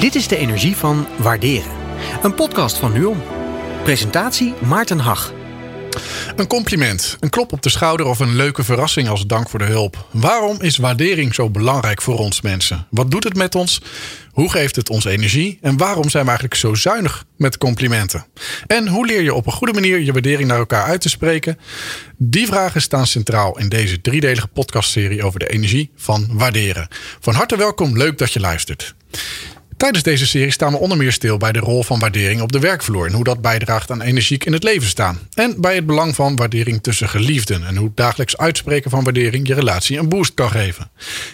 Dit is de energie van waarderen. Een podcast van NUON. Presentatie Maarten Hag. Een compliment, een klop op de schouder of een leuke verrassing als dank voor de hulp. Waarom is waardering zo belangrijk voor ons mensen? Wat doet het met ons? Hoe geeft het ons energie? En waarom zijn we eigenlijk zo zuinig met complimenten? En hoe leer je op een goede manier je waardering naar elkaar uit te spreken? Die vragen staan centraal in deze driedelige podcastserie over de energie van waarderen. Van harte welkom, leuk dat je luistert. Tijdens deze serie staan we onder meer stil bij de rol van waardering op de werkvloer en hoe dat bijdraagt aan energiek in het leven staan. En bij het belang van waardering tussen geliefden en hoe dagelijks uitspreken van waardering je relatie een boost kan geven.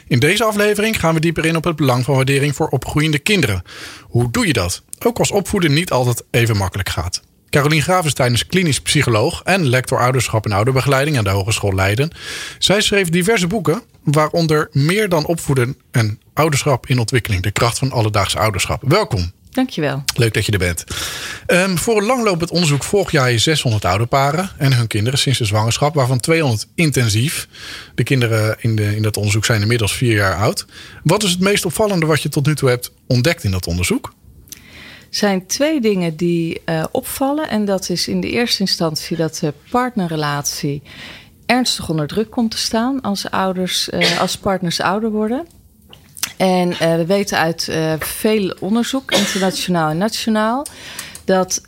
In deze aflevering gaan we dieper in op het belang van waardering voor opgroeiende kinderen. Hoe doe je dat? Ook als opvoeden niet altijd even makkelijk gaat. Carolien Gravenstein is klinisch psycholoog en lector ouderschap en ouderbegeleiding aan de Hogeschool Leiden. Zij schreef diverse boeken, waaronder Meer dan opvoeden en ouderschap in ontwikkeling. De kracht van alledaags ouderschap. Welkom. Dankjewel. Leuk dat je er bent. Um, voor een langlopend onderzoek volg jij 600 ouderparen en hun kinderen sinds de zwangerschap, waarvan 200 intensief. De kinderen in, de, in dat onderzoek zijn inmiddels vier jaar oud. Wat is het meest opvallende wat je tot nu toe hebt ontdekt in dat onderzoek? Zijn twee dingen die uh, opvallen. En dat is in de eerste instantie dat de partnerrelatie ernstig onder druk komt te staan als ouders, uh, als partners ouder worden. En uh, we weten uit veel onderzoek, internationaal en nationaal, dat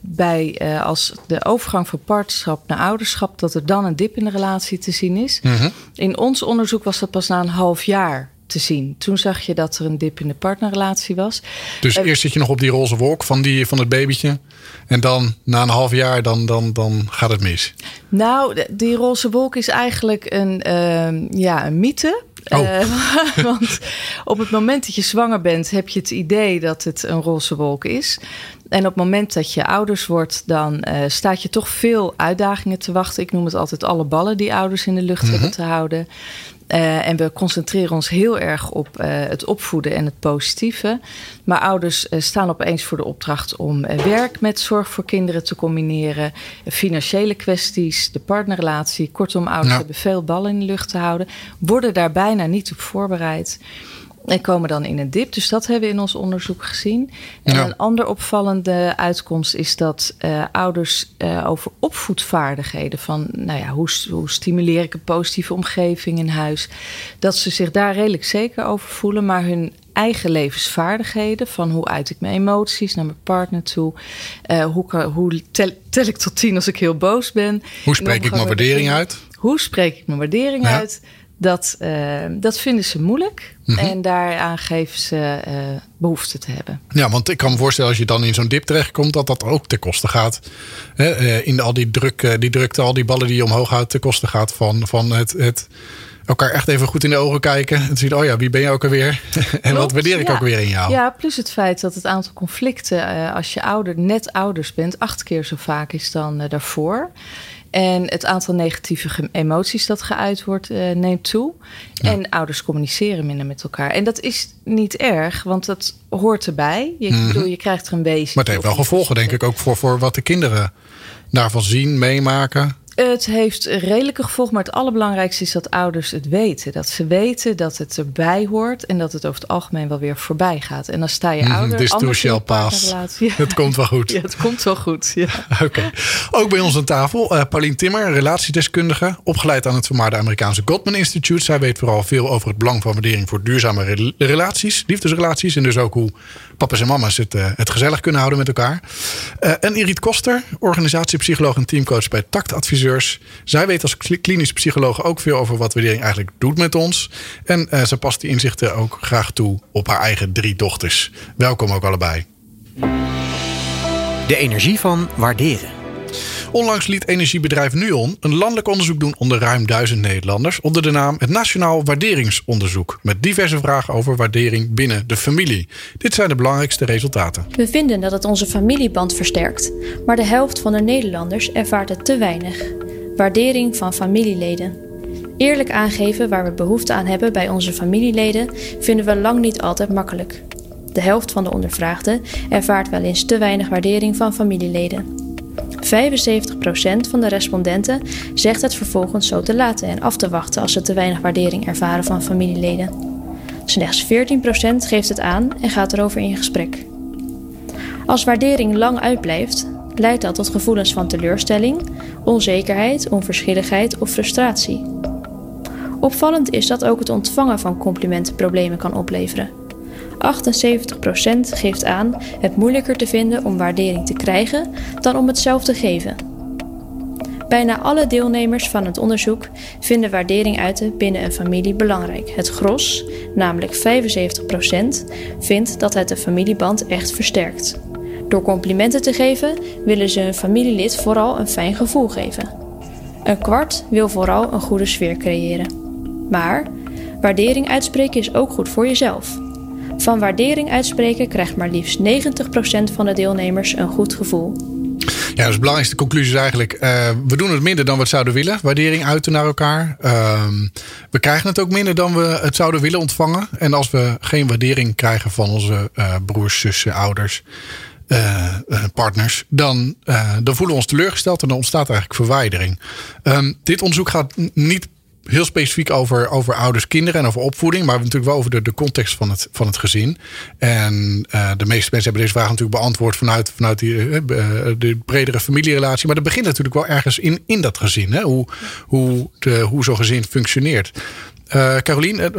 bij als de overgang van partnerschap naar ouderschap, dat er dan een dip in de relatie te zien is. -hmm. In ons onderzoek was dat pas na een half jaar te zien. Toen zag je dat er een dip in de partnerrelatie was. Dus eerst zit je nog op die roze wolk van, die, van het babytje. En dan na een half jaar, dan, dan, dan gaat het mis. Nou, die roze wolk is eigenlijk een, uh, ja, een mythe. Oh. Uh, want op het moment dat je zwanger bent, heb je het idee dat het een roze wolk is. En op het moment dat je ouders wordt, dan uh, staat je toch veel uitdagingen te wachten. Ik noem het altijd alle ballen die ouders in de lucht mm -hmm. hebben te houden. Uh, en we concentreren ons heel erg op uh, het opvoeden en het positieve. Maar ouders uh, staan opeens voor de opdracht om werk met zorg voor kinderen te combineren. Financiële kwesties, de partnerrelatie. Kortom, ouders ja. hebben veel ballen in de lucht te houden. Worden daar bijna niet op voorbereid. En komen dan in een dip. Dus dat hebben we in ons onderzoek gezien. En ja. een ander opvallende uitkomst is dat uh, ouders uh, over opvoedvaardigheden van, nou ja, hoe, hoe stimuleer ik een positieve omgeving in huis, dat ze zich daar redelijk zeker over voelen, maar hun eigen levensvaardigheden. Van hoe uit ik mijn emoties naar mijn partner toe. Uh, hoe, hoe tel, tel, ik tot tien als ik heel boos ben. Hoe spreek ik mijn waardering uit? Hoe spreek ik mijn waardering ja. uit? Dat, uh, dat vinden ze moeilijk. Mm -hmm. En daaraan geven ze uh, behoefte te hebben. Ja, want ik kan me voorstellen als je dan in zo'n dip terechtkomt, dat dat ook ten koste gaat. Hè, uh, in al die, druk, die drukte, al die ballen die je omhoog houdt, ten koste gaat van, van het, het elkaar echt even goed in de ogen kijken. En zien, oh ja, wie ben je ook alweer? en Klopt, wat waardeer ik ja. ook weer in jou? Ja, plus het feit dat het aantal conflicten als je ouder, net ouders bent, acht keer zo vaak is dan daarvoor. En het aantal negatieve emoties dat geuit wordt, uh, neemt toe. Ja. En ouders communiceren minder met elkaar. En dat is niet erg, want dat hoort erbij. Je, mm -hmm. bedoel, je krijgt er een beetje. Maar het heeft wel gevolgen, denk ik, ook voor, voor wat de kinderen daarvan zien, meemaken. Het heeft redelijke gevolgen, maar het allerbelangrijkste is dat ouders het weten. Dat ze weten dat het erbij hoort en dat het over het algemeen wel weer voorbij gaat. En dan sta je ouder. This too shall pass. Ja. Het komt wel goed. Ja, het komt wel goed. Ja. Oké. Okay. Ook bij ons aan tafel uh, Paulien Timmer, relatiedeskundige, opgeleid aan het vermaarde Amerikaanse Gottman Institute. Zij weet vooral veel over het belang van waardering voor duurzame re relaties, liefdesrelaties en dus ook hoe papa's en mama's het, uh, het gezellig kunnen houden met elkaar. Uh, en Irit Koster, organisatiepsycholoog en teamcoach bij Tactadviseur. Zij weet als klinisch psycholoog ook veel over wat waardering eigenlijk doet met ons. En uh, ze past die inzichten ook graag toe op haar eigen drie dochters. Welkom ook allebei. De energie van waarderen. Onlangs liet energiebedrijf Nuon een landelijk onderzoek doen onder ruim duizend Nederlanders onder de naam het Nationaal Waarderingsonderzoek. Met diverse vragen over waardering binnen de familie. Dit zijn de belangrijkste resultaten. We vinden dat het onze familieband versterkt, maar de helft van de Nederlanders ervaart het te weinig. Waardering van familieleden. Eerlijk aangeven waar we behoefte aan hebben bij onze familieleden vinden we lang niet altijd makkelijk. De helft van de ondervraagden ervaart wel eens te weinig waardering van familieleden. 75% van de respondenten zegt het vervolgens zo te laten en af te wachten als ze te weinig waardering ervaren van familieleden. Slechts 14% geeft het aan en gaat erover in gesprek. Als waardering lang uitblijft, leidt dat tot gevoelens van teleurstelling, onzekerheid, onverschilligheid of frustratie. Opvallend is dat ook het ontvangen van complimenten problemen kan opleveren. 78% geeft aan het moeilijker te vinden om waardering te krijgen dan om het zelf te geven. Bijna alle deelnemers van het onderzoek vinden waardering uiten binnen een familie belangrijk. Het gros, namelijk 75%, vindt dat het de familieband echt versterkt. Door complimenten te geven willen ze een familielid vooral een fijn gevoel geven. Een kwart wil vooral een goede sfeer creëren. Maar waardering uitspreken is ook goed voor jezelf. Van waardering uitspreken krijgt maar liefst 90% van de deelnemers een goed gevoel. Ja, dus de belangrijkste conclusie is eigenlijk: uh, we doen het minder dan we het zouden willen. Waardering uiten naar elkaar. Uh, we krijgen het ook minder dan we het zouden willen ontvangen. En als we geen waardering krijgen van onze uh, broers, zussen, ouders, uh, partners, dan, dan voelen we ons teleurgesteld en dan ontstaat eigenlijk verwijdering. Um, dit onderzoek gaat niet heel specifiek over, over ouders, kinderen en over opvoeding, maar natuurlijk wel over de, de context van het, van het gezin. En uh, de meeste mensen hebben deze vraag natuurlijk beantwoord vanuit, vanuit die, uh, de bredere familierelatie. Maar dat begint natuurlijk wel ergens in, in dat gezin, hè? Hoe, hoe, de, hoe zo'n gezin functioneert. Uh, Carolien,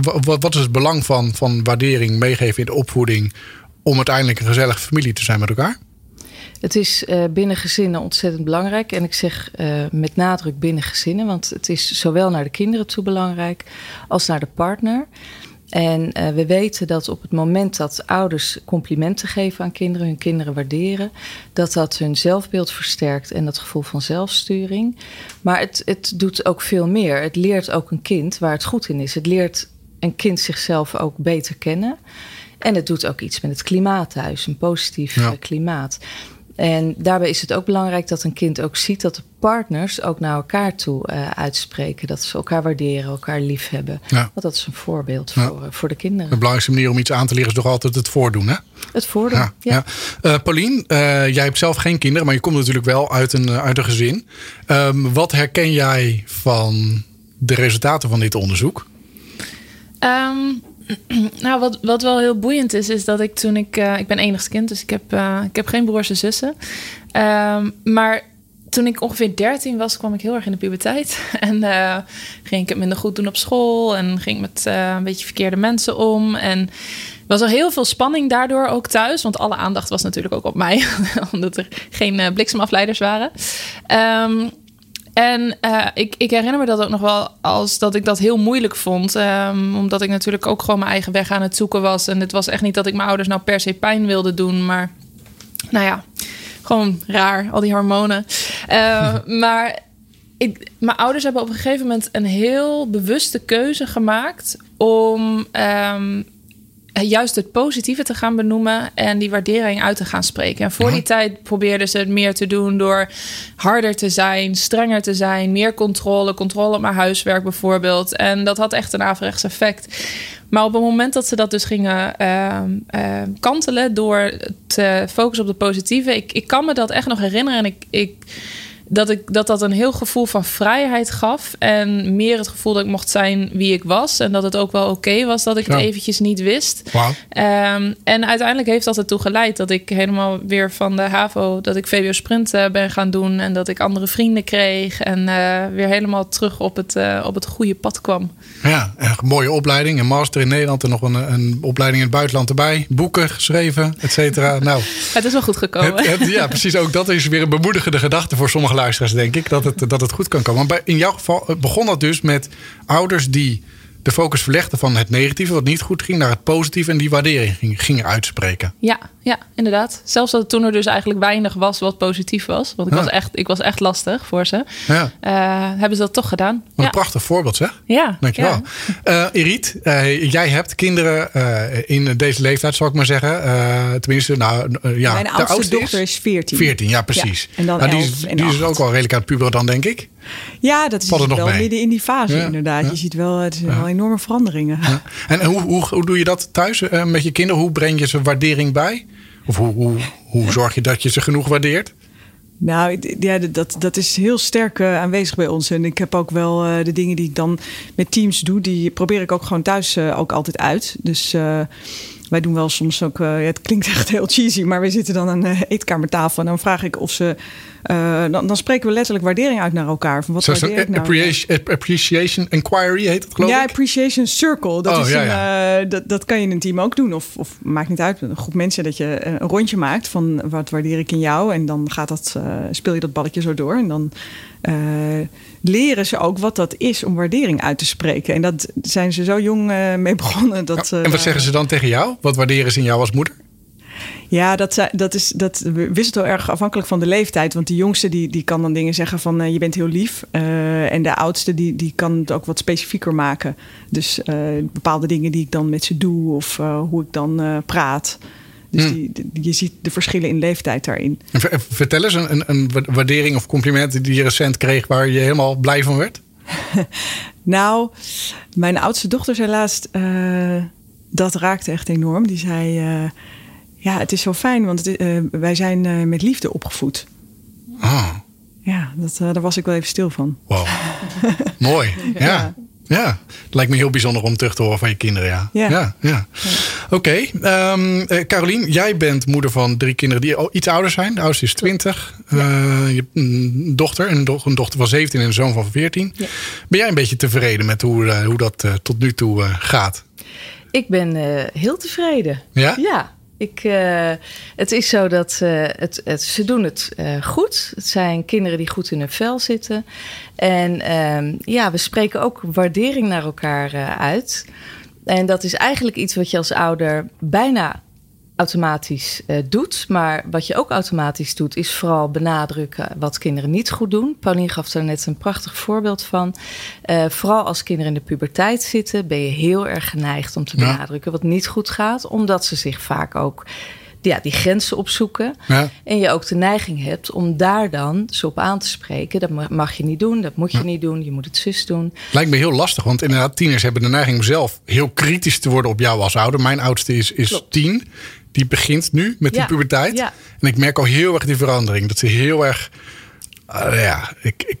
wat, wat is het belang van, van waardering meegeven in de opvoeding om uiteindelijk een gezellige familie te zijn met elkaar? Het is uh, binnen gezinnen ontzettend belangrijk. En ik zeg uh, met nadruk binnen gezinnen, want het is zowel naar de kinderen toe belangrijk als naar de partner. En uh, we weten dat op het moment dat ouders complimenten geven aan kinderen, hun kinderen waarderen, dat dat hun zelfbeeld versterkt en dat gevoel van zelfsturing. Maar het, het doet ook veel meer. Het leert ook een kind waar het goed in is. Het leert een kind zichzelf ook beter kennen. En het doet ook iets met het klimaat thuis, een positief ja. klimaat. En daarbij is het ook belangrijk dat een kind ook ziet dat de partners ook naar elkaar toe uh, uitspreken. Dat ze elkaar waarderen, elkaar lief hebben. Ja. Want dat is een voorbeeld ja. voor, uh, voor de kinderen. De belangrijkste manier om iets aan te leren is toch altijd het voordoen, hè? Het voordoen, ja. ja. Uh, Paulien, jij hebt zelf geen kinderen, maar je komt natuurlijk wel uit een, uit een gezin. Um, wat herken jij van de resultaten van dit onderzoek? Um, nou, wat, wat wel heel boeiend is, is dat ik toen ik... Uh, ik ben enigst kind, dus ik heb, uh, ik heb geen broers en zussen. Um, maar toen ik ongeveer 13 was, kwam ik heel erg in de puberteit. En uh, ging ik het minder goed doen op school. En ging met een beetje verkeerde mensen om. En was er heel veel spanning daardoor ook thuis. Want alle aandacht was natuurlijk ook op mij. omdat er geen bliksemafleiders waren. Um, en uh, ik, ik, herinner me dat ook nog wel als dat ik dat heel moeilijk vond. Um, omdat ik natuurlijk ook gewoon mijn eigen weg aan het zoeken was. En het was echt niet dat ik mijn ouders nou per se pijn wilde doen. Maar nou ja, gewoon raar, al die hormonen. Uh, maar ik, mijn ouders hebben op een gegeven moment een heel bewuste keuze gemaakt om. Um, juist het positieve te gaan benoemen en die waardering uit te gaan spreken. En voor ja. die tijd probeerden ze het meer te doen door harder te zijn, strenger te zijn, meer controle, controle op mijn huiswerk bijvoorbeeld. En dat had echt een averechts effect. Maar op het moment dat ze dat dus gingen uh, uh, kantelen door te focussen op de positieve, ik, ik kan me dat echt nog herinneren en ik. ik dat, ik, dat dat een heel gevoel van vrijheid gaf. En meer het gevoel dat ik mocht zijn wie ik was. En dat het ook wel oké okay was dat ik het eventjes niet wist. Wow. Um, en uiteindelijk heeft dat ertoe geleid dat ik helemaal weer van de HAVO... dat ik VWO Sprint uh, ben gaan doen. En dat ik andere vrienden kreeg. En uh, weer helemaal terug op het, uh, op het goede pad kwam. Ja, een mooie opleiding. Een master in Nederland en nog een, een opleiding in het buitenland erbij. Boeken geschreven, et cetera. Nou, het is wel goed gekomen. Het, het, ja, precies. Ook dat is weer een bemoedigende gedachte voor sommige denk ik. Dat het, dat het goed kan komen. Maar in jouw geval begon dat dus met ouders die de focus verlegden van het negatieve, wat niet goed ging, naar het positieve en die waardering ging, gingen uitspreken. Ja, ja, inderdaad. Zelfs dat toen er dus eigenlijk weinig was wat positief was. Want ik, ja. was, echt, ik was echt lastig voor ze. Ja. Uh, hebben ze dat toch gedaan. Wat een prachtig voorbeeld zeg. Ja. Dankjewel. Ja. Uh, Irit, uh, jij hebt kinderen in deze leeftijd, zal ik maar zeggen. tenminste, nou ja. Mijn oudste, oudste dochter is 14. 14, ja precies. En dan nou, die 11 is, en die is ook al redelijk aan het puberen dan, denk ik. Ja, dat is wel mee? midden in die fase Ja. inderdaad. Ja. Je ziet wel, het zijn wel enorme veranderingen. Ja. En hoe, hoe, hoe doe je dat thuis uh, met je kinderen? Hoe breng je ze waardering bij? Of hoe, hoe, zorg je dat je ze genoeg waardeert? Nou, ja, dat, dat is heel sterk aanwezig bij ons. En ik heb ook wel de dingen die ik dan met teams doe, die probeer ik ook gewoon thuis ook altijd uit. Dus wij doen wel soms ook, het klinkt echt heel cheesy, maar we zitten dan aan een eetkamertafel en dan vraag ik of ze, uh, dan, dan, spreken we letterlijk waardering uit naar elkaar. Van wat so waardeer ik nou? Appreciation, appreciation Inquiry heet het geloof ja, ik? Ja, Appreciation Circle. Dat, oh, is ja, een, ja. Uh, dat, dat kan je in een team ook doen. Of, of maakt niet uit, een groep mensen dat je een rondje maakt van wat waardeer ik in jou. En dan gaat dat, speel je dat balletje zo door en dan leren ze ook wat dat is om waardering uit te spreken. En dat zijn ze zo jong mee begonnen. Dat, en wat zeggen ze dan tegen jou? Wat waarderen ze in jou als moeder? Ja, dat, dat, is, dat wisselt heel erg afhankelijk van de leeftijd. Want de jongste die, die kan dan dingen zeggen van uh, je bent heel lief. Uh, en de oudste die, die kan het ook wat specifieker maken. Dus uh, bepaalde dingen die ik dan met ze doe of hoe ik dan praat. Dus hmm. die, je ziet de verschillen in leeftijd daarin. vertel eens een, een, waardering of compliment die je recent kreeg waar je helemaal blij van werd. nou, mijn oudste dochter zei laatst, uh, dat raakte echt enorm. Die zei, ja, het is zo fijn, want het, uh, wij zijn met liefde opgevoed. Ah. Ja, dat, daar was ik wel even stil van. Wow. Mooi. ja. Ja, het lijkt me heel bijzonder om terug te horen van je kinderen. Ja, ja. ja, ja. Oké, okay. um, ehm, Carolien, jij bent moeder van drie kinderen die iets ouder zijn. De oudste is 20. Uh, je hebt een dochter, een, do een, dochter van 17 en een zoon van 14. Ja. Ben jij een beetje tevreden met hoe, uh, hoe dat uh, tot nu toe gaat? Ik ben heel tevreden. Ja? Ja. Ik, uh, het is zo dat uh, het, het, ze doen het uh, goed. Het zijn kinderen die goed in hun vel zitten. En ehm, ja, we spreken ook waardering naar elkaar uit. En dat is eigenlijk iets wat je als ouder bijna automatisch uh, doet. Maar wat je ook automatisch doet, is vooral benadrukken wat kinderen niet goed doen. Paulien gaf daar net een prachtig voorbeeld van. Uh, vooral als kinderen in de puberteit zitten, ben je heel erg geneigd om te benadrukken wat niet goed gaat, omdat ze zich vaak ook ja, die grenzen opzoeken. Ja. En je ook de neiging hebt om daar dan ze op aan te spreken. Dat mag je niet doen, dat moet je niet doen, je moet het zus doen. Lijkt me heel lastig, want inderdaad, tieners hebben de neiging zelf heel kritisch te worden op jou als ouder. Mijn oudste is, is tien die begint nu met die puberteit. En ik merk al heel erg die verandering. Dat ze heel erg uh, ja,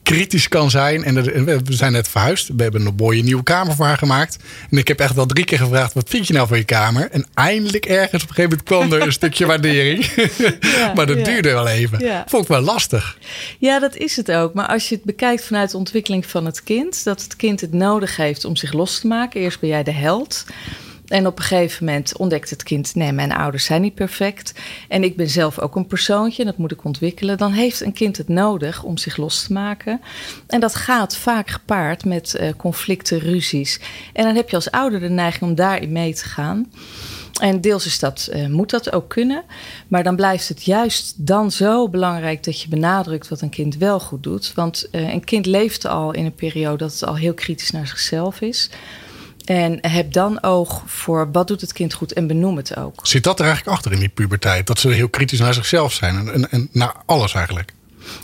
kritisch kan zijn. En we zijn net verhuisd. We hebben een mooie nieuwe kamer voor haar gemaakt. En ik heb echt wel drie keer gevraagd: wat vind je nou van je kamer? En eindelijk ergens op een gegeven moment kwam er een stukje waardering. Ja, maar dat duurde wel even. Vond ik wel lastig. Ja, dat is het ook. Maar als je het bekijkt vanuit de ontwikkeling van het kind, dat het kind het nodig heeft om zich los te maken. Eerst ben jij de held. En op een gegeven moment ontdekt het kind: nee, mijn ouders zijn niet perfect. En ik ben zelf ook een persoontje, dat moet ik ontwikkelen. Dan heeft een kind het nodig om zich los te maken. En dat gaat vaak gepaard met uh, conflicten, ruzies. En dan heb je als ouder de neiging om daarin mee te gaan. En deels is dat, uh, moet dat ook kunnen. Maar dan blijft het juist dan zo belangrijk dat je benadrukt wat een kind wel goed doet. Want uh, een kind leeft al in een periode dat het al heel kritisch naar zichzelf is. En heb dan oog voor wat doet het kind goed en benoem het ook. Zit dat er eigenlijk achter in die puberteit? Dat ze heel kritisch naar zichzelf zijn en, en, en naar alles eigenlijk?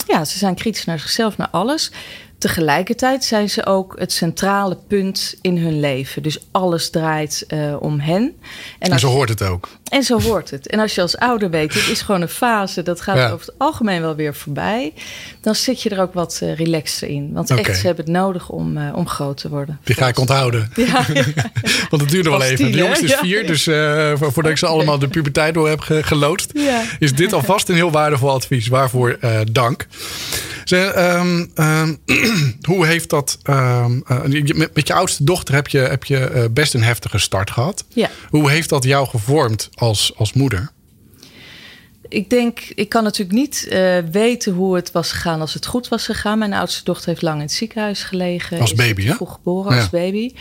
Ja, ze zijn kritisch naar zichzelf, naar alles. Tegelijkertijd zijn ze ook het centrale punt in hun leven. Dus alles draait uh, om hen. En, en zo hoort het ook. En zo hoort het. En als je als ouder weet, het is gewoon een fase, dat gaat ja. over het algemeen wel weer voorbij. Dan zit je er ook wat uh, relaxter in. Want okay. echt, ze hebben het nodig om, uh, om groot te worden. Die ga ik onthouden. Ja, ja. Want het duurde wel even. De jongste is vier, dus voordat ik ze allemaal de puberteit door heb ge geloodst, is dit alvast een heel waardevol advies. Waarvoor dank. Ze, um, um, hoe heeft dat. Um, uh, met, met, je oudste dochter heb je, heb je best een heftige start gehad. Ja. Hoe heeft dat jou gevormd als, als moeder? Ik denk, ik kan natuurlijk niet uh, weten hoe het was gegaan als het goed was gegaan. Mijn oudste dochter heeft lang in het ziekenhuis gelegen. Als baby, hè? Vroeg geboren ja. als baby.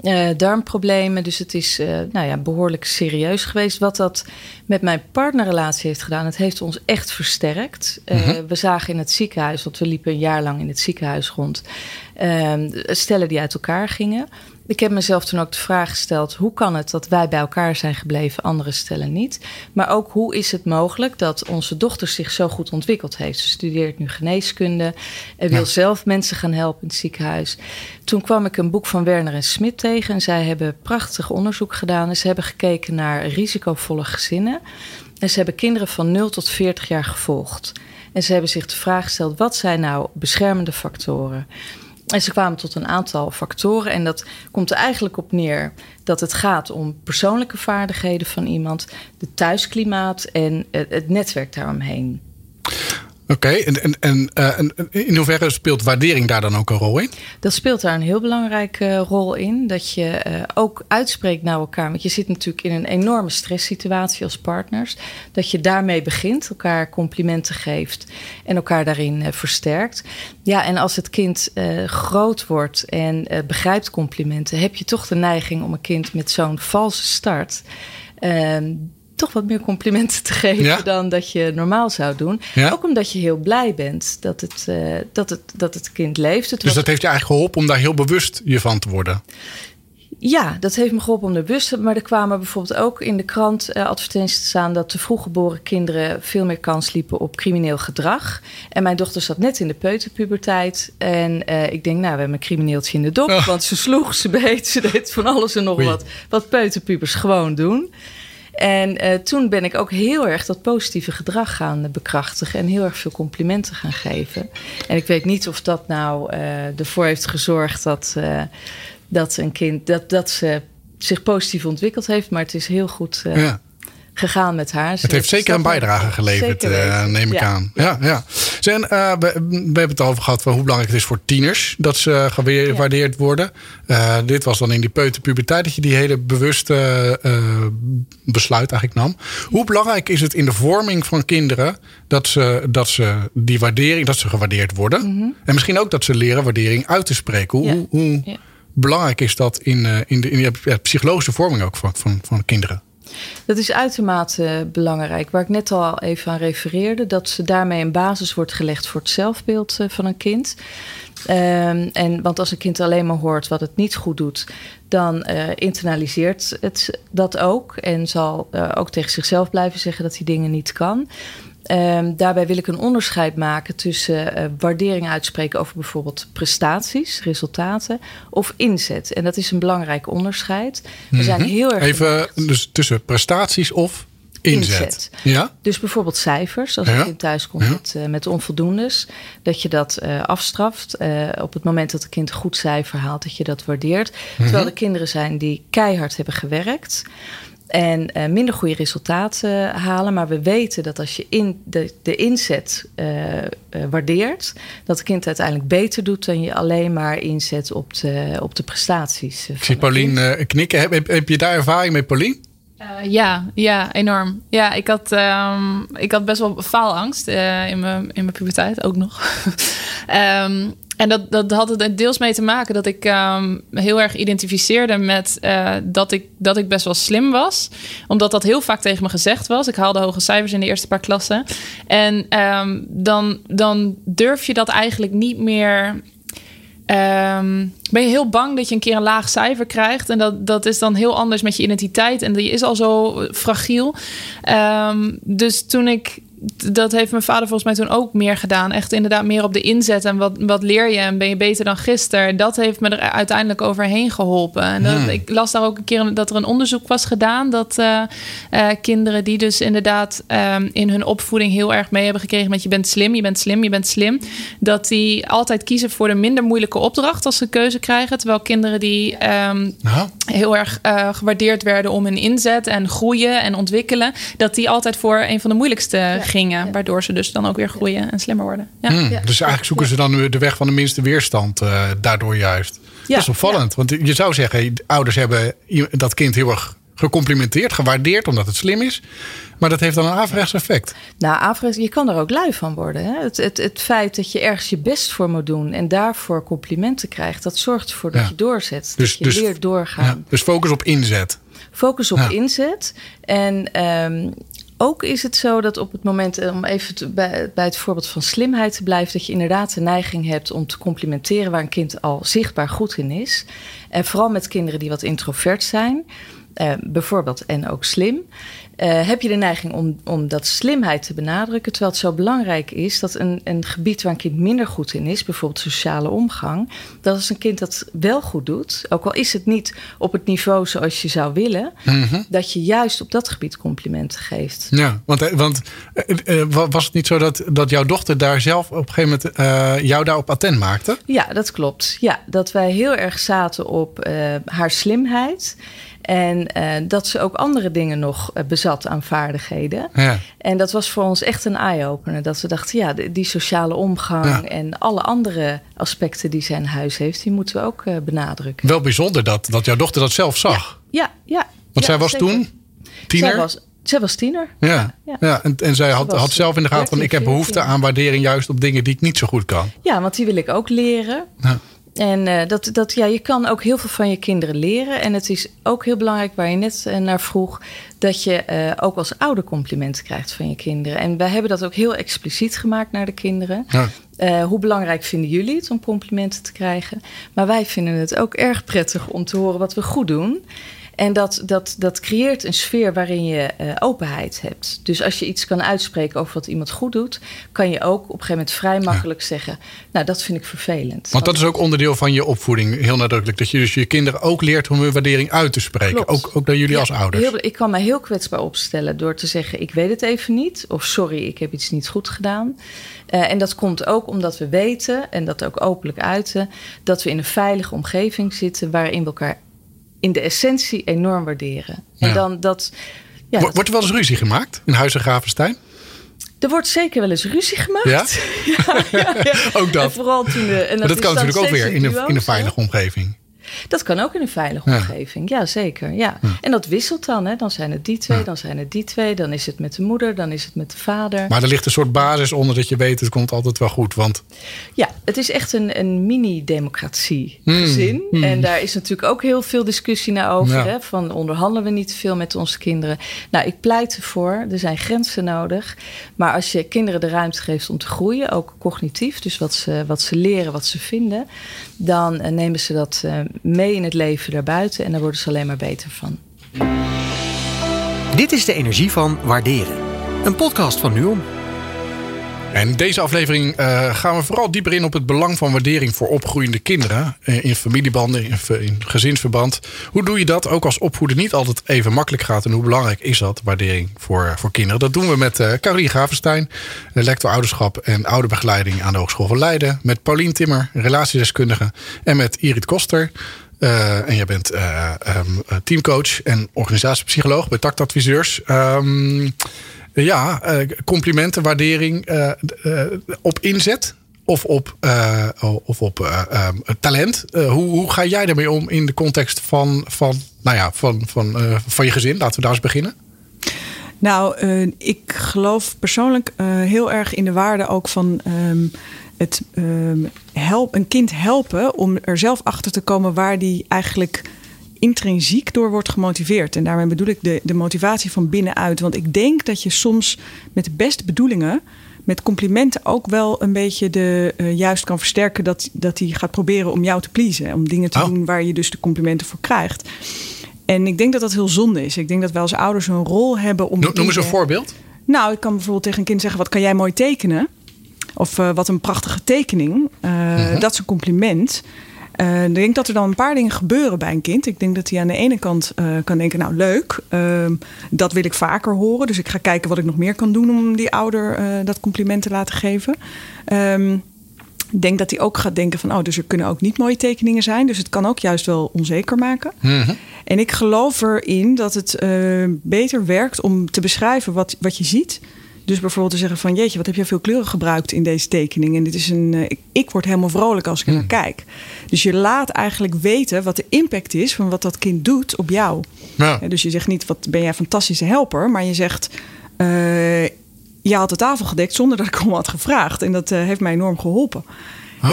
Uh, darmproblemen. Dus het is uh, nou ja, behoorlijk serieus geweest. Wat dat met mijn partnerrelatie heeft gedaan, het heeft ons echt versterkt. Uh, mm -hmm. We zagen in het ziekenhuis, want we liepen een jaar lang in het ziekenhuis rond, stellen die uit elkaar gingen. Ik heb mezelf toen ook de vraag gesteld: hoe kan het dat wij bij elkaar zijn gebleven, andere stellen niet? Maar ook hoe is het mogelijk dat onze dochter zich zo goed ontwikkeld heeft? Ze studeert nu geneeskunde en wil ja. zelf mensen gaan helpen in het ziekenhuis. Toen kwam ik een boek van Werner en Smit tegen en zij hebben prachtig onderzoek gedaan. En ze hebben gekeken naar risicovolle gezinnen. En ze hebben kinderen van 0 tot 40 jaar gevolgd. En ze hebben zich de vraag gesteld: wat zijn nou beschermende factoren? En ze kwamen tot een aantal factoren. En dat komt er eigenlijk op neer dat het gaat om persoonlijke vaardigheden van iemand, de thuisklimaat en het netwerk daaromheen. Oké, en, en, en, uh, in hoeverre speelt waardering daar dan ook een rol in? Dat speelt daar een heel belangrijke rol in. Dat je uh, ook uitspreekt naar elkaar. Want je zit natuurlijk in een enorme stresssituatie als partners. Dat je daarmee begint, elkaar complimenten geeft en elkaar daarin versterkt. Ja, en als het kind groot wordt en begrijpt complimenten, heb je toch de neiging om een kind met zo'n valse start ehm, toch wat meer complimenten te geven dan dat je normaal zou doen. Ook omdat je heel blij bent dat het, uh, dat het, dat het kind leeft. Het dus dat heeft je eigenlijk geholpen om daar heel bewust je van te worden? Ja, dat heeft me geholpen om er bewust Maar er kwamen bijvoorbeeld ook in de krant uh, advertenties te staan dat de vroeggeboren kinderen veel meer kans liepen op crimineel gedrag. En mijn dochter zat net in de peuterpuberteit. En uh, ik denk, nou, we hebben een crimineeltje in de dop. Oh. Want ze sloeg, ze beet, ze deed van alles en nog wat. Wat peuterpubers gewoon doen. En uh, toen ben ik ook heel erg dat positieve gedrag gaan bekrachtigen en heel erg veel complimenten gaan geven. En ik weet niet of dat nou uh, ervoor heeft gezorgd dat, uh, dat een kind dat, dat ze zich positief ontwikkeld heeft, maar het is heel goed. Gegaan met haar. het heeft zeker een bijdrage geleverd, uh, neem ik aan. Ja, ja. Zijn, uh, we, we, hebben het over gehad van hoe belangrijk het is voor tieners dat ze gewaardeerd worden. Uh, dit was dan in die peuterpuberteit dat je die hele bewuste besluit eigenlijk nam. Hoe belangrijk is het in de vorming van kinderen dat ze, dat ze die waardering, dat ze gewaardeerd worden? Mm -hmm. En misschien ook dat ze leren waardering uit te spreken. Hoe, hoe, hoe belangrijk is dat in, in, de, in de psychologische vorming ook van, van, van kinderen? Dat is uitermate belangrijk. Waar ik net al even aan refereerde, dat ze daarmee een basis wordt gelegd voor het zelfbeeld eh, van een kind. Um, en, want als een kind alleen maar hoort wat het niet goed doet, dan uh, internaliseert het dat ook. En zal uh, ook tegen zichzelf blijven zeggen dat hij dingen niet kan. Um, daarbij wil ik een onderscheid maken tussen uh, waardering uitspreken over bijvoorbeeld prestaties, resultaten of inzet. En dat is een belangrijk onderscheid. We mm zijn mhm. heel erg. Even dus tussen prestaties of inzet. inzet. Ja? Dus bijvoorbeeld cijfers. Als ja. een kind thuis komt ja. met, uh, met onvoldoendes, dat je dat uh, afstraft. op het moment dat een kind een goed cijfer haalt, dat je dat waardeert. Mm -hmm. Terwijl er kinderen zijn die keihard hebben gewerkt en uh, minder goede resultaten halen. Maar we weten dat als je in de, de inzet uh, uh, waardeert, dat het kind uiteindelijk beter doet dan je alleen maar inzet op de, op de prestaties. Ik zie Paulien knikken. Heb, heb, heb, je daar ervaring mee, Paulien? ja, ja, enorm. Ja, ik had, um, ik had best wel faalangst in, mijn, in mijn puberteit ook nog. um, En dat, dat had er deels mee te maken dat ik um, heel erg identificeerde met uh, dat, ik, dat ik best wel slim was. Omdat dat heel vaak tegen me gezegd was. Ik haalde hoge cijfers in de eerste paar klassen. En um, dan, dan durf je dat eigenlijk niet meer. Um, ben je heel bang dat je een keer een laag cijfer krijgt. En dat, dat is dan heel anders met je identiteit. En die is al zo fragiel. Dus toen ik dat heeft mijn vader volgens mij toen ook meer gedaan. Echt inderdaad meer op de inzet en wat, wat leer je en ben je beter dan gisteren. Dat heeft me er uiteindelijk overheen geholpen. En dat, hmm. ik las daar ook een keer dat er een onderzoek was gedaan dat uh, uh, kinderen die dus inderdaad um, in hun opvoeding heel erg mee hebben gekregen met je bent slim, je bent slim, je bent slim, dat die altijd kiezen voor de minder moeilijke opdracht als ze keuze krijgen. Terwijl kinderen die um, nou. heel erg uh, gewaardeerd werden om hun inzet en groeien en ontwikkelen, dat die altijd voor een van de moeilijkste ja gingen. Waardoor ze dus dan ook weer groeien en slimmer worden. Ja. Hmm, dus eigenlijk zoeken ze dan de weg van de minste weerstand uh, daardoor juist. Dat is opvallend. Want je zou zeggen, ouders hebben dat kind heel erg gecomplimenteerd, gewaardeerd omdat het slim is. Maar dat heeft dan een averechts effect. Nou, averechts, je kan er ook lui van worden. Hè? Het, het, het feit dat je ergens je best voor moet doen en daarvoor complimenten krijgt, dat zorgt ervoor dat je doorzet. Dus, dat je dus, leert doorgaan. Ja, dus focus op inzet. Focus op inzet. En um, ook is het zo dat op het moment, eh, om even bij, het voorbeeld van slimheid te blijven, dat je inderdaad de neiging hebt om te complimenteren waar een kind al zichtbaar goed in is. En vooral met kinderen die wat introvert zijn. Uh, bijvoorbeeld en ook slim. Uh, heb je de neiging om, om dat slimheid te benadrukken. Terwijl het zo belangrijk is dat een, een gebied waar een kind minder goed in is, bijvoorbeeld sociale omgang, dat als een kind dat wel goed doet, ook al is het niet op het niveau zoals je zou willen, mm -hmm. dat je juist op dat gebied complimenten geeft. Ja, want, want uh, was het niet zo dat, dat jouw dochter daar zelf op een gegeven moment jou daarop attent maakte? Ja, dat klopt. Ja, dat wij heel erg zaten op haar slimheid. En uh, dat ze ook andere dingen nog uh, bezat aan vaardigheden. Ja. En dat was voor ons echt een eye-opener. Dat we dachten, ja, die, sociale omgang ja. en alle andere aspecten die zij in huis heeft, die moeten we ook uh, benadrukken. Wel bijzonder dat, dat jouw dochter dat zelf zag. Ja, ja. ja Want zij was zeker. toen tiener? Zij was, zij was tiener. Ja, ja. ja. En, en zij had, had zelf in de gaten van ik heb behoefte aan waardering juist op dingen die ik niet zo goed kan. Ja, want die wil ik ook leren. Ja. En uh, dat, dat, ja, je kan ook heel veel van je kinderen leren. En het is ook heel belangrijk, waar je net uh, naar vroeg, dat je uh, ook als ouder complimenten krijgt van je kinderen. En wij hebben dat ook heel expliciet gemaakt naar de kinderen. Ja. hoe belangrijk vinden jullie het om complimenten te krijgen? Maar wij vinden het ook erg prettig om te horen wat we goed doen. En dat, dat, dat creëert een sfeer waarin je uh, openheid hebt. Dus als je iets kan uitspreken over wat iemand goed doet, kan je ook op een gegeven moment vrij makkelijk ja. zeggen: Nou, dat vind ik vervelend. Want dat is ook onderdeel van je opvoeding, heel nadrukkelijk. Dat je dus je kinderen ook leert om hun waardering uit te spreken. Ook, ook naar jullie ja, als ouders. Heel, ik kan me heel kwetsbaar opstellen door te zeggen: Ik weet het even niet. Of sorry, ik heb iets niet goed gedaan. Uh, en dat komt ook omdat we weten, en dat ook openlijk uiten, dat we in een veilige omgeving zitten waarin we elkaar in de essentie enorm waarderen. En dan dat. Ja, Wordt er wel eens ruzie gemaakt in Huizen Gravenstein? er wordt zeker wel eens ruzie gemaakt. Ja? ja, ja, ja. Ook dat. En vooral toen de, en dat is kan natuurlijk ook weer in een, in een veilige omgeving. Dat kan ook in een veilige Ja. omgeving, ja zeker. Ja. En dat wisselt dan. Hè. Dan zijn het die twee, dan zijn het die twee. Dan is het met de moeder, dan is het met de vader. Maar er ligt een soort basis onder dat je weet het komt altijd wel goed. Want Ja, het is echt een, een mini-democratie Hmm, gezin. hmm. En daar is natuurlijk ook heel veel discussie naar over. Hè? Van onderhandelen we niet veel met onze kinderen? Nou, ik pleit ervoor. Er zijn grenzen nodig. Maar als je kinderen de ruimte geeft om te groeien, ook cognitief, dus wat ze, wat ze leren, wat ze vinden, dan eh, nemen ze dat eh, mee in het leven daarbuiten en daar worden ze alleen maar beter van. Dit is de energie van waarderen. Een podcast van Nuon. En in deze aflevering eh, gaan we vooral dieper in op het belang van waardering voor opgroeiende kinderen. eh, In familiebanden, in, in gezinsverband. Hoe doe je dat? Ook als opvoeden niet altijd even makkelijk gaat. En hoe belangrijk is dat, waardering voor, voor kinderen? Dat doen we met eh Caroline Gravenstein, eh, lector ouderschap en ouderbegeleiding aan de Hogeschool van Leiden. Met Paulien Timmer, relatiedeskundige. En met Irit Koster. Eh, en jij bent eh, ehm, eh, teamcoach en organisatiepsycholoog bij tactadviseurs. Ehm ja, eh, complimenten, waardering eh, eh, op inzet of op, eh, of op eh, ehm, talent. Hoe, hoe ga jij daarmee om in de context van, van, nou ja, van, van, van je gezin? Laten we daar eens beginnen. Nou, ik geloof persoonlijk heel erg in de waarde ook van ehm, het ehm, help, een kind helpen om er zelf achter te komen waar die eigenlijk intrinsiek door wordt gemotiveerd. En daarmee bedoel ik de, de motivatie van binnenuit. Want ik denk dat je soms met de beste bedoelingen, met complimenten ook wel een beetje de eh, juist kan versterken dat, dat hij gaat proberen om jou te pleasen. Om dingen te Oh. doen waar je dus de complimenten voor krijgt. En ik denk dat dat heel zonde is. Ik denk dat wij als ouders een rol hebben om. No- Noem eens een voorbeeld. nou, ik kan bijvoorbeeld tegen een kind zeggen: wat kan jij mooi tekenen? Of eh, wat een prachtige tekening. Eh, Mhm. Dat is een compliment. Eh, ik denk dat er dan een paar dingen gebeuren bij een kind. Ik denk dat hij aan de ene kant eh, kan denken: Nou, leuk, ehm, dat wil ik vaker horen. Dus ik ga kijken wat ik nog meer kan doen om die ouder eh, dat compliment te laten geven. Ehm, ik denk dat hij ook gaat denken: van, Oh, dus er kunnen ook niet mooie tekeningen zijn. Dus het kan ook juist wel onzeker maken. Mhm. En ik geloof erin dat het beter werkt om te beschrijven wat, wat je ziet. Dus bijvoorbeeld te zeggen van jeetje, wat heb je veel kleuren gebruikt in deze tekening? En dit is een. eh, ik, ik word helemaal vrolijk als ik er naar kijk. Dus je laat eigenlijk weten wat de impact is van wat dat kind doet op jou. Ja. Eh, Dus je zegt niet wat ben jij een fantastische helper, maar je zegt. eh, je had de tafel gedekt zonder dat ik om had gevraagd. En dat heeft mij enorm geholpen.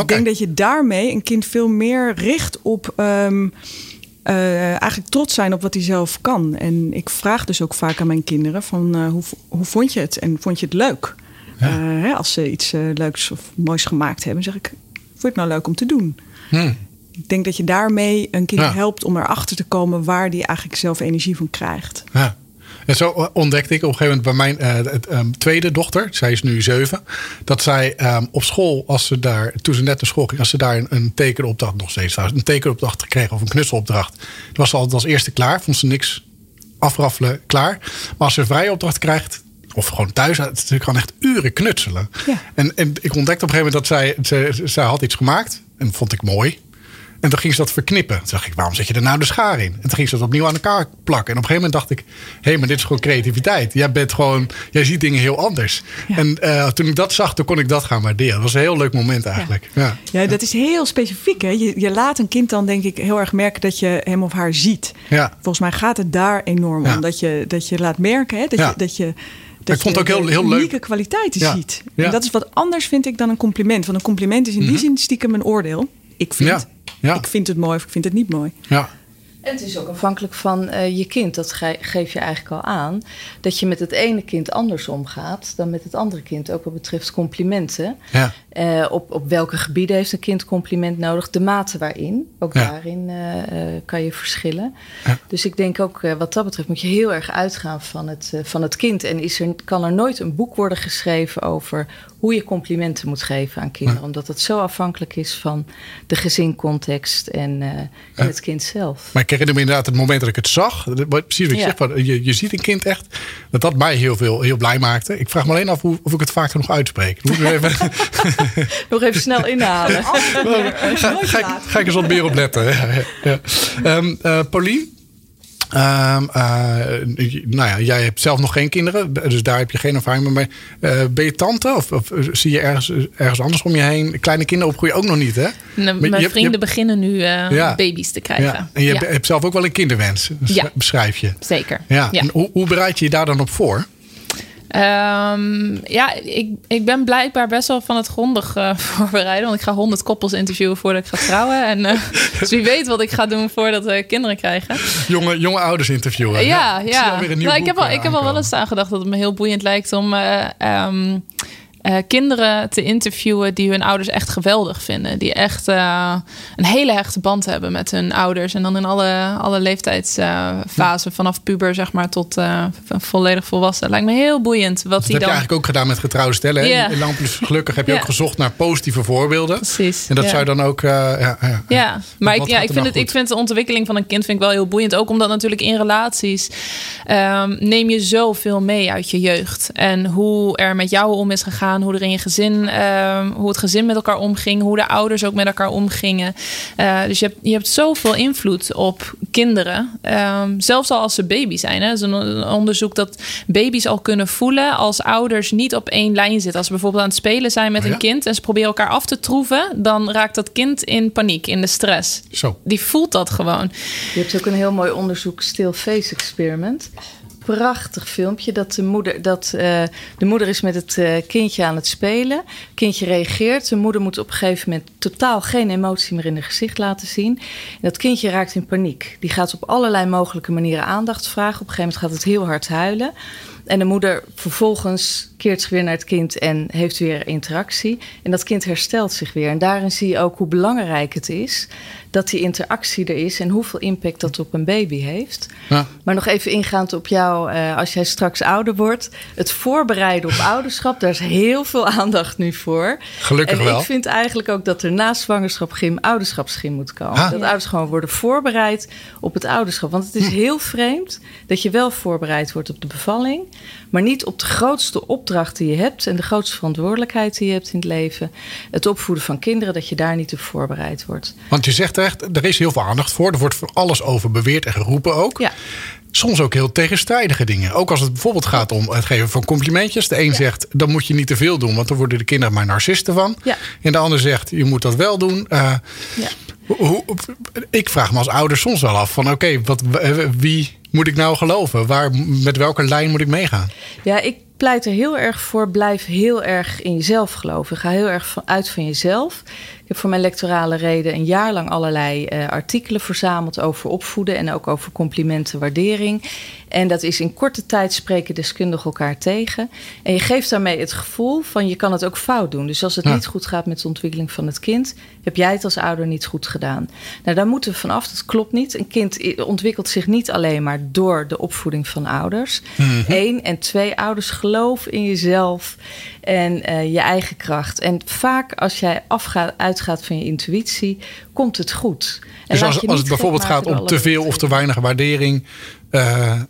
Ik denk dat je daarmee een kind veel meer richt op ehm, eh, eigenlijk trots zijn op wat hij zelf kan. En ik vraag dus ook vaak aan mijn kinderen van eh, hoe, hoe vond je het? En vond je het leuk? Ja. Eh, hè, als ze iets leuks of moois gemaakt hebben, zeg ik, vond je het nou leuk om te doen? Hm. ik denk dat je daarmee een kind helpt om erachter te komen waar die eigenlijk zelf energie van krijgt. Ja. En zo ontdekte ik op een gegeven moment bij mijn uh, tweede dochter, zij is nu zeven, dat zij um, op school, als ze daar, toen ze net naar school ging, als ze daar een, een tekenopdracht, nog steeds een tekenopdracht kreeg of een knutselopdracht, was ze altijd als eerste klaar, vond ze niks afraffelen klaar. Maar als ze een vrije opdracht krijgt, of gewoon thuis, ze kan echt uren knutselen. Ja. En, en ik ontdekte op een gegeven moment dat zij, zij, zij had iets gemaakt en vond ik mooi. En toen ging ze dat verknippen. Toen dacht ik, waarom zet je er nou de schaar in? En toen ging ze dat opnieuw aan elkaar plakken. En op een gegeven moment dacht ik, hé, hey, maar dit is gewoon creativiteit. Jij bent gewoon, jij ziet dingen heel anders. En uh, toen ik dat zag, toen kon ik dat gaan waarderen. Dat was een heel leuk moment eigenlijk. Ja, ja. dat is heel specifiek. Hè? Je, je laat een kind dan denk ik heel erg merken dat je hem of haar ziet. Ja. Volgens mij gaat het daar enorm om. Dat je, dat je laat merken hè? Dat, je, dat je dat ik vond het ook heel, heel leuk. unieke kwaliteiten ziet. En dat is wat anders vind ik dan een compliment. Want een compliment is in die mhm. zin stiekem een oordeel. Ik vind. Ja. Ik vind het mooi of ik vind het niet mooi. Ja. En het is ook afhankelijk van uh, je kind. Dat geef je eigenlijk al aan. Dat je met het ene kind anders omgaat dan met het andere kind. Ook wat betreft complimenten. Ja. Uh, op, op welke gebieden heeft een kind compliment nodig? De mate waarin. Ook daarin uh, kan je verschillen. Ja. Dus ik denk ook wat dat betreft moet je heel erg uitgaan van het, van het kind. En is er, kan er nooit een boek worden geschreven over hoe je complimenten moet geven aan kinderen. Omdat het zo afhankelijk is van de gezincontext en, en het kind zelf. Maar ik herinner me inderdaad het moment dat ik het zag. Precies wat je zegt. Je, je ziet een kind echt. Dat dat mij heel, veel, heel blij maakte. Ik vraag me alleen af hoe, of ik het vaker nog uitspreek. Even... nog even snel inhalen. ga, ga, ga, ik eens wat meer op letten. ja, Um, uh, Paulien? Um, uh, nou ja, jij hebt zelf nog geen kinderen, dus daar heb je geen ervaring mee. Uh, ben je tante of, of, zie je ergens, ergens anders om je heen? Kleine kinderen opgroeien ook nog niet, hè? mijn vrienden beginnen nu uh, baby's te krijgen. Ja. En je hebt zelf ook wel een kinderwens, beschrijf je. Zeker. Ja. En hoe, hoe bereid je je daar dan op voor? Um, ja, ik, ik ben blijkbaar best wel van het grondig uh, voorbereiden. Want ik ga honderd koppels interviewen voordat ik ga trouwen. En, uh, dus wie weet wat ik ga doen voordat we kinderen krijgen. Jonge, jonge ouders interviewen. Ja, ja. Ik, nou, ik heb, al, ik heb al wel eens aan gedacht dat het me heel boeiend lijkt om... Uh, um, uh, kinderen te interviewen die hun ouders echt geweldig vinden. Die echt uh, een hele hechte band hebben met hun ouders. En dan in alle, alle leeftijdsfasen, uh, vanaf puber zeg maar tot uh, volledig volwassen. Lijkt me heel boeiend. Wat dat die heb dan... je eigenlijk ook gedaan met getrouwde stellen. Yeah. In Plus Gelukkig heb je ook gezocht naar positieve voorbeelden. Precies. En dat zou je dan ook... ja, ja, ja. maar ik, ja, ik, vind nou het, ik vind de ontwikkeling van een kind vind ik wel heel boeiend. Ook omdat natuurlijk in relaties um, neem je zoveel mee uit je jeugd. En hoe er met jou om is gegaan hoe er in je gezin, uh, hoe het gezin met elkaar omging, hoe de ouders ook met elkaar omgingen. Uh, dus je hebt, je hebt zoveel invloed op kinderen, um, zelfs al als ze baby zijn. Hè. is een onderzoek dat baby's al kunnen voelen als ouders niet op één lijn zitten. Als ze bijvoorbeeld aan het spelen zijn met oh een kind en ze proberen elkaar af te troeven, dan raakt dat kind in paniek, in de stress. Zo. Die voelt dat gewoon. Je hebt ook een heel mooi onderzoek, Still Face Experiment prachtig filmpje. Dat de moeder, dat, uh, de moeder is met het uh, kindje aan het spelen. kindje reageert. De moeder moet op een gegeven moment totaal geen emotie meer in haar gezicht laten zien. En dat kindje raakt in paniek. Die gaat op allerlei mogelijke manieren aandacht vragen. Op een gegeven moment gaat het heel hard huilen. En de moeder vervolgens keert zich weer naar het kind en heeft weer interactie. En dat kind herstelt zich weer. En daarin zie je ook hoe belangrijk het is dat die interactie er is en hoeveel impact dat op een baby heeft. Ja. Maar nog even ingaand op jou, uh, als jij straks ouder wordt. Het voorbereiden op ouderschap, daar is heel veel aandacht nu voor. Gelukkig en wel. ik vind eigenlijk ook dat er na zwangerschap gym ouderschapsgym moet komen. Dat ouders gewoon worden voorbereid op het ouderschap. Want het is hm. heel vreemd dat je wel voorbereid wordt op de bevalling maar niet op de grootste opdracht die je hebt en de grootste verantwoordelijkheid die je hebt in het leven. Het opvoeden van kinderen, dat je daar niet op voorbereid wordt. Want je zegt echt, er is heel veel aandacht voor. Er wordt voor alles over beweerd en geroepen ook. Ja. Soms ook heel tegenstrijdige dingen. Ook als het bijvoorbeeld gaat om het geven van complimentjes. De een zegt, dan moet je niet te veel doen, want dan worden de kinderen maar narcisten van. Ja. En de ander zegt, je moet dat wel doen. Uh, ja. Hoe, ik vraag me als ouder soms wel af van oké, wat wie moet ik nou geloven? Waar, met welke lijn moet ik meegaan? Ja, ik pleit er heel erg voor. Blijf heel erg in jezelf geloven. Ga heel erg uit van jezelf. Ik heb voor mijn lectorale reden een jaar lang allerlei uh, artikelen verzameld over opvoeden en ook over complimenten, waardering. En dat is in korte tijd spreken deskundigen elkaar tegen. En je geeft daarmee het gevoel van je kan het ook fout doen. Dus als het niet goed gaat met de ontwikkeling van het kind, heb jij het als ouder niet goed gedaan. Nou, daar moeten we vanaf. Dat klopt niet. Een kind ontwikkelt zich niet alleen maar door de opvoeding van ouders. Mm Eén en twee ouders geloof in jezelf en uh, je eigen kracht. En vaak als jij afgaat, uitgaat van je intuïtie, komt het goed. En dus als, als het bijvoorbeeld gaat om te veel of te weinig waardering, uh,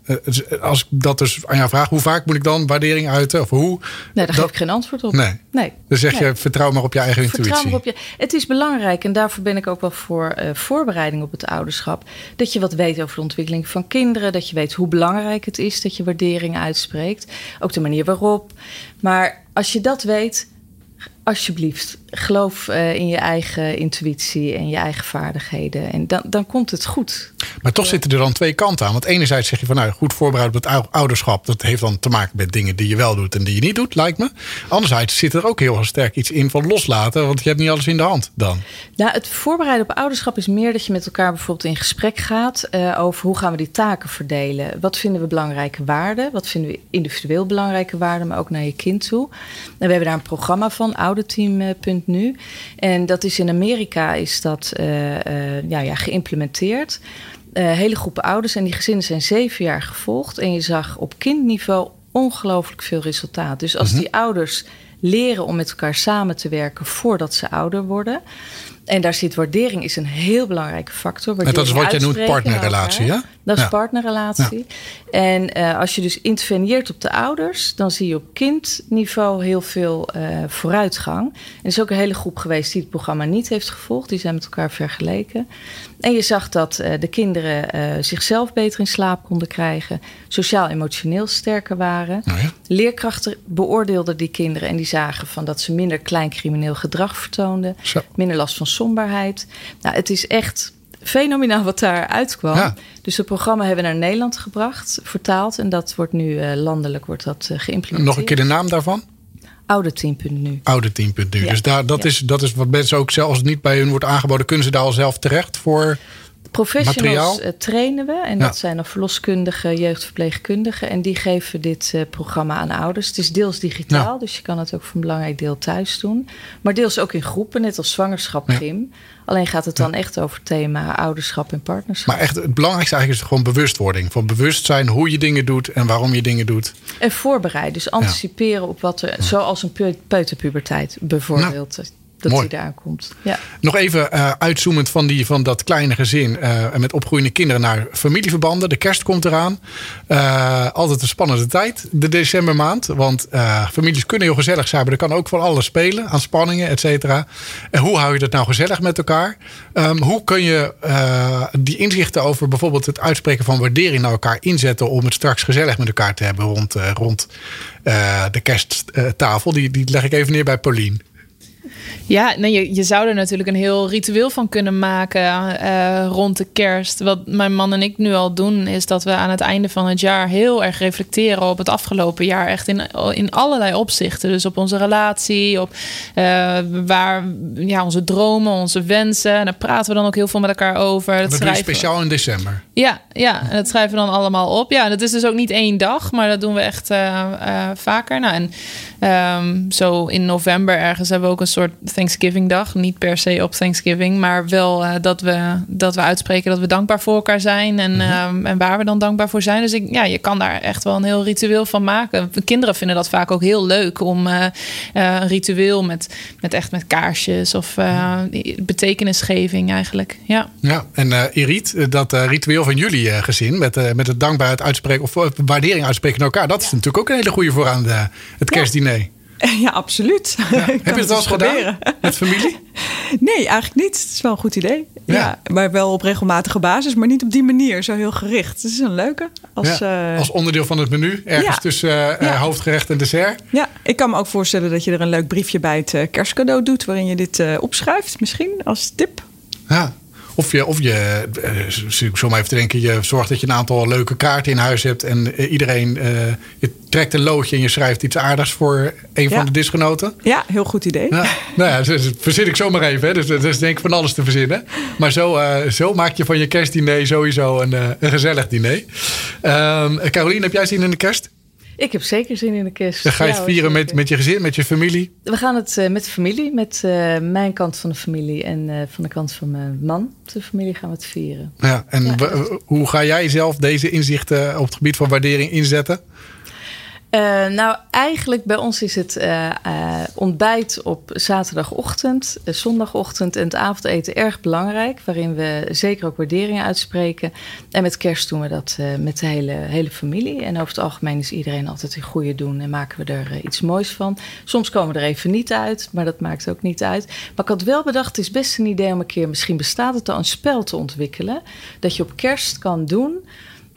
als ik dat dus aan jou vraag, hoe vaak moet ik dan waardering uiten? Of hoe? Nee, daar geef ik geen antwoord op. Nee. nee. Dan zeg je, vertrouw maar op je eigen intuïtie. Vertrouw maar op je. Het is belangrijk, en daarvoor ben ik ook wel voor uh, voorbereiding op het ouderschap. Dat je wat weet over de ontwikkeling van kinderen. Dat je weet hoe belangrijk het is dat je waardering uitspreekt. Ook de manier waarop. Maar als je dat weet, alsjeblieft, geloof uh, in je eigen intuïtie en je eigen vaardigheden. En dan, dan komt het goed. Maar toch zitten er dan twee kanten aan. Want enerzijds zeg je van nou, goed voorbereid op het ouderschap. Dat heeft dan te maken met dingen die je wel doet en die je niet doet, lijkt me. Anderzijds zit er ook heel sterk iets in van loslaten. Want je hebt niet alles in de hand dan. Nou, het voorbereiden op ouderschap is meer dat je met elkaar bijvoorbeeld in gesprek gaat uh, over hoe gaan we die taken verdelen. Wat vinden we belangrijke waarden? Wat vinden we individueel belangrijke waarden, maar ook naar je kind toe. En we hebben daar een programma van, ouderteam.nu. En dat is in Amerika is dat uh, uh, ja, ja, geïmplementeerd. Uh, hele groepen ouders en die gezinnen zijn zeven jaar gevolgd. En je zag op kindniveau ongelooflijk veel resultaat. Dus als mm -hmm. die ouders leren om met elkaar samen te werken voordat ze ouder worden. En daar zit waardering is een heel belangrijke factor. En dat is wat je noemt partnerrelatie, ja? Dat is ja. partnerrelatie. Ja. En uh, als je dus interveneert op de ouders, dan zie je op kindniveau heel veel uh, vooruitgang. En er is ook een hele groep geweest die het programma niet heeft gevolgd. Die zijn met elkaar vergeleken. En je zag dat uh, de kinderen zichzelf beter in slaap konden krijgen, sociaal-emotioneel sterker waren. Oh ja. Leerkrachten beoordeelden die kinderen en die zagen van dat ze minder klein crimineel gedrag vertoonden, Zo. minder last van somberheid. Nou, het is echt fenomenaal wat daar uitkwam. Ja. Dus het programma hebben we naar Nederland gebracht, vertaald. En dat wordt nu uh, landelijk wordt dat, uh, geïmplementeerd. Nog een keer de naam daarvan? Oude team.nu. Oude team.nu. Ja. Dus daar, dat, ja. is, dat is wat mensen ook zelfs niet bij hun wordt aangeboden, kunnen ze daar al zelf terecht voor. Professionals uh, trainen we. En ja. dat zijn dan verloskundigen, jeugdverpleegkundigen. En die geven dit uh, programma aan ouders. Het is deels digitaal, ja. dus je kan het ook voor een belangrijk deel thuis doen. Maar deels ook in groepen, net als zwangerschap, gym. Alleen gaat het dan echt over thema ouderschap en partnerschap. Maar echt het belangrijkste eigenlijk is gewoon bewustwording. Van bewustzijn hoe je dingen doet en waarom je dingen doet. En voorbereiden. Dus anticiperen op wat er, zoals een peuterpuberteit bijvoorbeeld dat Mooi. hij daar komt. Ja. Nog even uh, uitzoomend van, die, van dat kleine gezin uh, met opgroeiende kinderen naar familieverbanden. De kerst komt eraan. Uh, altijd een spannende tijd, de decembermaand. Want families kunnen heel gezellig zijn, maar er kan ook van alles spelen aan spanningen, et cetera. En hoe hou je dat nou gezellig met elkaar? Um, hoe kun je die inzichten over bijvoorbeeld het uitspreken van waardering naar elkaar inzetten om het straks gezellig met elkaar te hebben rond, rond de kersttafel? Die, die leg ik even neer bij Paulien. Ja, nee, je, je zou er natuurlijk een heel ritueel van kunnen maken uh, rond de kerst. Wat mijn man en ik nu al doen, is dat we aan het einde van het jaar heel erg reflecteren op het afgelopen jaar. Echt in, in allerlei opzichten. Dus op onze relatie, op uh, waar ja, onze dromen, onze wensen. En daar praten we dan ook heel veel met elkaar over. Dat, dat doe je speciaal in december. Ja, ja, en dat schrijven we dan allemaal op. Ja, en dat is dus ook niet één dag, maar dat doen we echt uh, vaker. Nou, en um, zo in november ergens hebben we ook een soort Thanksgiving dag. Niet per se op Thanksgiving, maar wel uh, dat, we, dat we uitspreken dat we dankbaar voor elkaar zijn. En, mm -hmm. um, en waar we dan dankbaar voor zijn. Dus ik, ja, je kan daar echt wel een heel ritueel van maken. Kinderen vinden dat vaak ook heel leuk om uh, een ritueel met, met echt met kaarsjes of betekenisgeving eigenlijk. Ja, ja en Irit, dat ritueel van jullie gezin met, met het dankbaarheid uitspreken of waardering uitspreken naar elkaar. Dat ja. is natuurlijk ook een hele goede voor aan de, het kerstdiner. Ja. Ja, absoluut. Ja. Heb je het wel eens gedaan met familie? Nee, eigenlijk niet. Het is wel een goed idee. Ja. ja. maar wel op regelmatige basis, maar niet op die manier, zo heel gericht. Het is een leuke. Als, ja, als onderdeel van het menu, ergens tussen uh, hoofdgerecht en dessert. Ja, ik kan me ook voorstellen dat je er een leuk briefje bij het kerstcadeau doet, waarin je dit uh, opschrijft, misschien als tip. Ja, Of je, of je uh, zo maar even te denken, je zorgt dat je een aantal leuke kaarten in huis hebt. En uh, iedereen, uh, je trekt een loodje en je schrijft iets aardigs voor een Ja. van de disgenoten. Ja, heel goed idee. Ja, nou ja, dat verzin ik zomaar even. Hè. Dus dat is denk ik van alles te verzinnen. Maar zo, eh, zo maak je van je kerstdiner sowieso een, eh, een gezellig diner. Ehm Carolien, heb jij zin in de kerst? Ik heb zeker zin in de kerst. Ga je het vieren met, met je gezin, met je familie. We gaan het eh, met de familie, met eh, mijn kant van de familie en eh, van de kant van mijn man. De familie gaan we het vieren. Ja, en Ja, hoe ga jij zelf deze inzichten op het gebied van waardering inzetten? Eh, nou, eigenlijk bij ons is het eh, eh, ontbijt op zaterdagochtend, zondagochtend en het avondeten erg belangrijk. Waarin we zeker ook waarderingen uitspreken. En met kerst doen we dat met de hele, hele familie. En over het algemeen is iedereen altijd een goede doen en maken we er iets moois van. Soms komen we er even niet uit, maar dat maakt ook niet uit. Maar ik had wel bedacht, het is best een idee om een keer, misschien bestaat het al, een spel te ontwikkelen. Dat je op kerst kan doen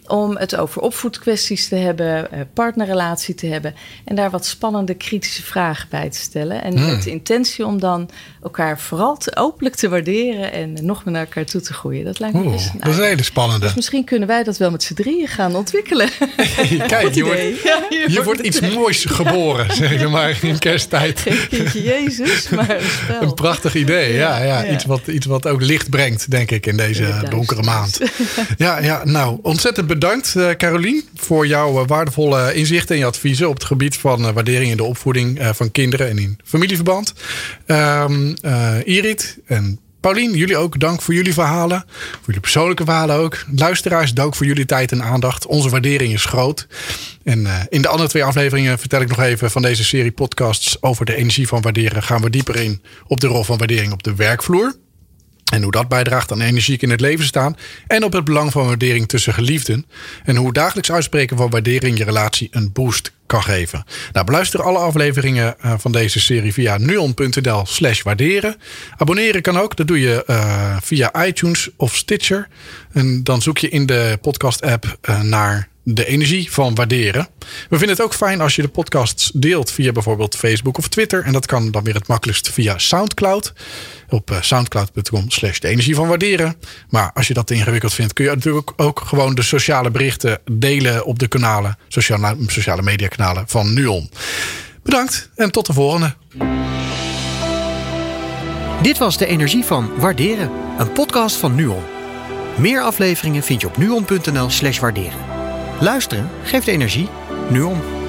om het over opvoedkwesties te hebben, eh, partnerrelatie te hebben en daar wat spannende kritische vragen bij te stellen. En met de intentie om dan elkaar vooral te, openlijk te waarderen en nog meer naar elkaar toe te groeien. Dat lijkt me Oeh, best een dat is een hele spannende. Dus misschien kunnen wij dat wel met z'n drieën gaan ontwikkelen. Kijk, hier wordt, Ja, hier wordt iets moois geboren, zeg maar, in kersttijd. Geen kindje Jezus, maar een. Een prachtig idee, ja. ja. Ja. Iets, wat, iets wat ook licht brengt, denk ik, in deze donkere maand. Ja, ja, nou, ontzettend bedankt, eh Carolien, voor jouw eh, waardevolle inzichten en je adviezen op het gebied van eh, waardering in de opvoeding van kinderen en in familieverband. Ehm eh, Irit en Paulien, jullie ook dank voor jullie verhalen. Voor jullie persoonlijke verhalen ook. Luisteraars, dank voor jullie tijd en aandacht. Onze waardering is groot. En in de andere twee afleveringen vertel ik nog even van deze serie podcasts over de energie van waarderen. Gaan we dieper in op de rol van waardering op de werkvloer. En hoe dat bijdraagt aan energiek in het leven staan. En op het belang van waardering tussen geliefden. En hoe dagelijks uitspreken van waardering je relatie een boost kan geven. Nou, beluister alle afleveringen eh, van deze serie via nuon.nl slash waarderen. Abonneren kan ook. Dat doe je eh, via iTunes of Stitcher. En dan zoek je in de podcast app eh, naar de energie van waarderen. We vinden het ook fijn als je de podcasts deelt via bijvoorbeeld Facebook of Twitter. En dat kan dan weer het makkelijkst via Soundcloud. Op eh, soundcloud.com slash de energie van waarderen. Maar als je dat ingewikkeld vindt, kun je natuurlijk ook, gewoon de sociale berichten delen op de kanalen, sociale, sociale media kanalen van Nuon. Bedankt en tot de volgende. Dit was de energie van Waarderen, een podcast van Nuon. Meer afleveringen vind je op nuon.nl slash waarderen. Luisteren geeft energie. Nuon.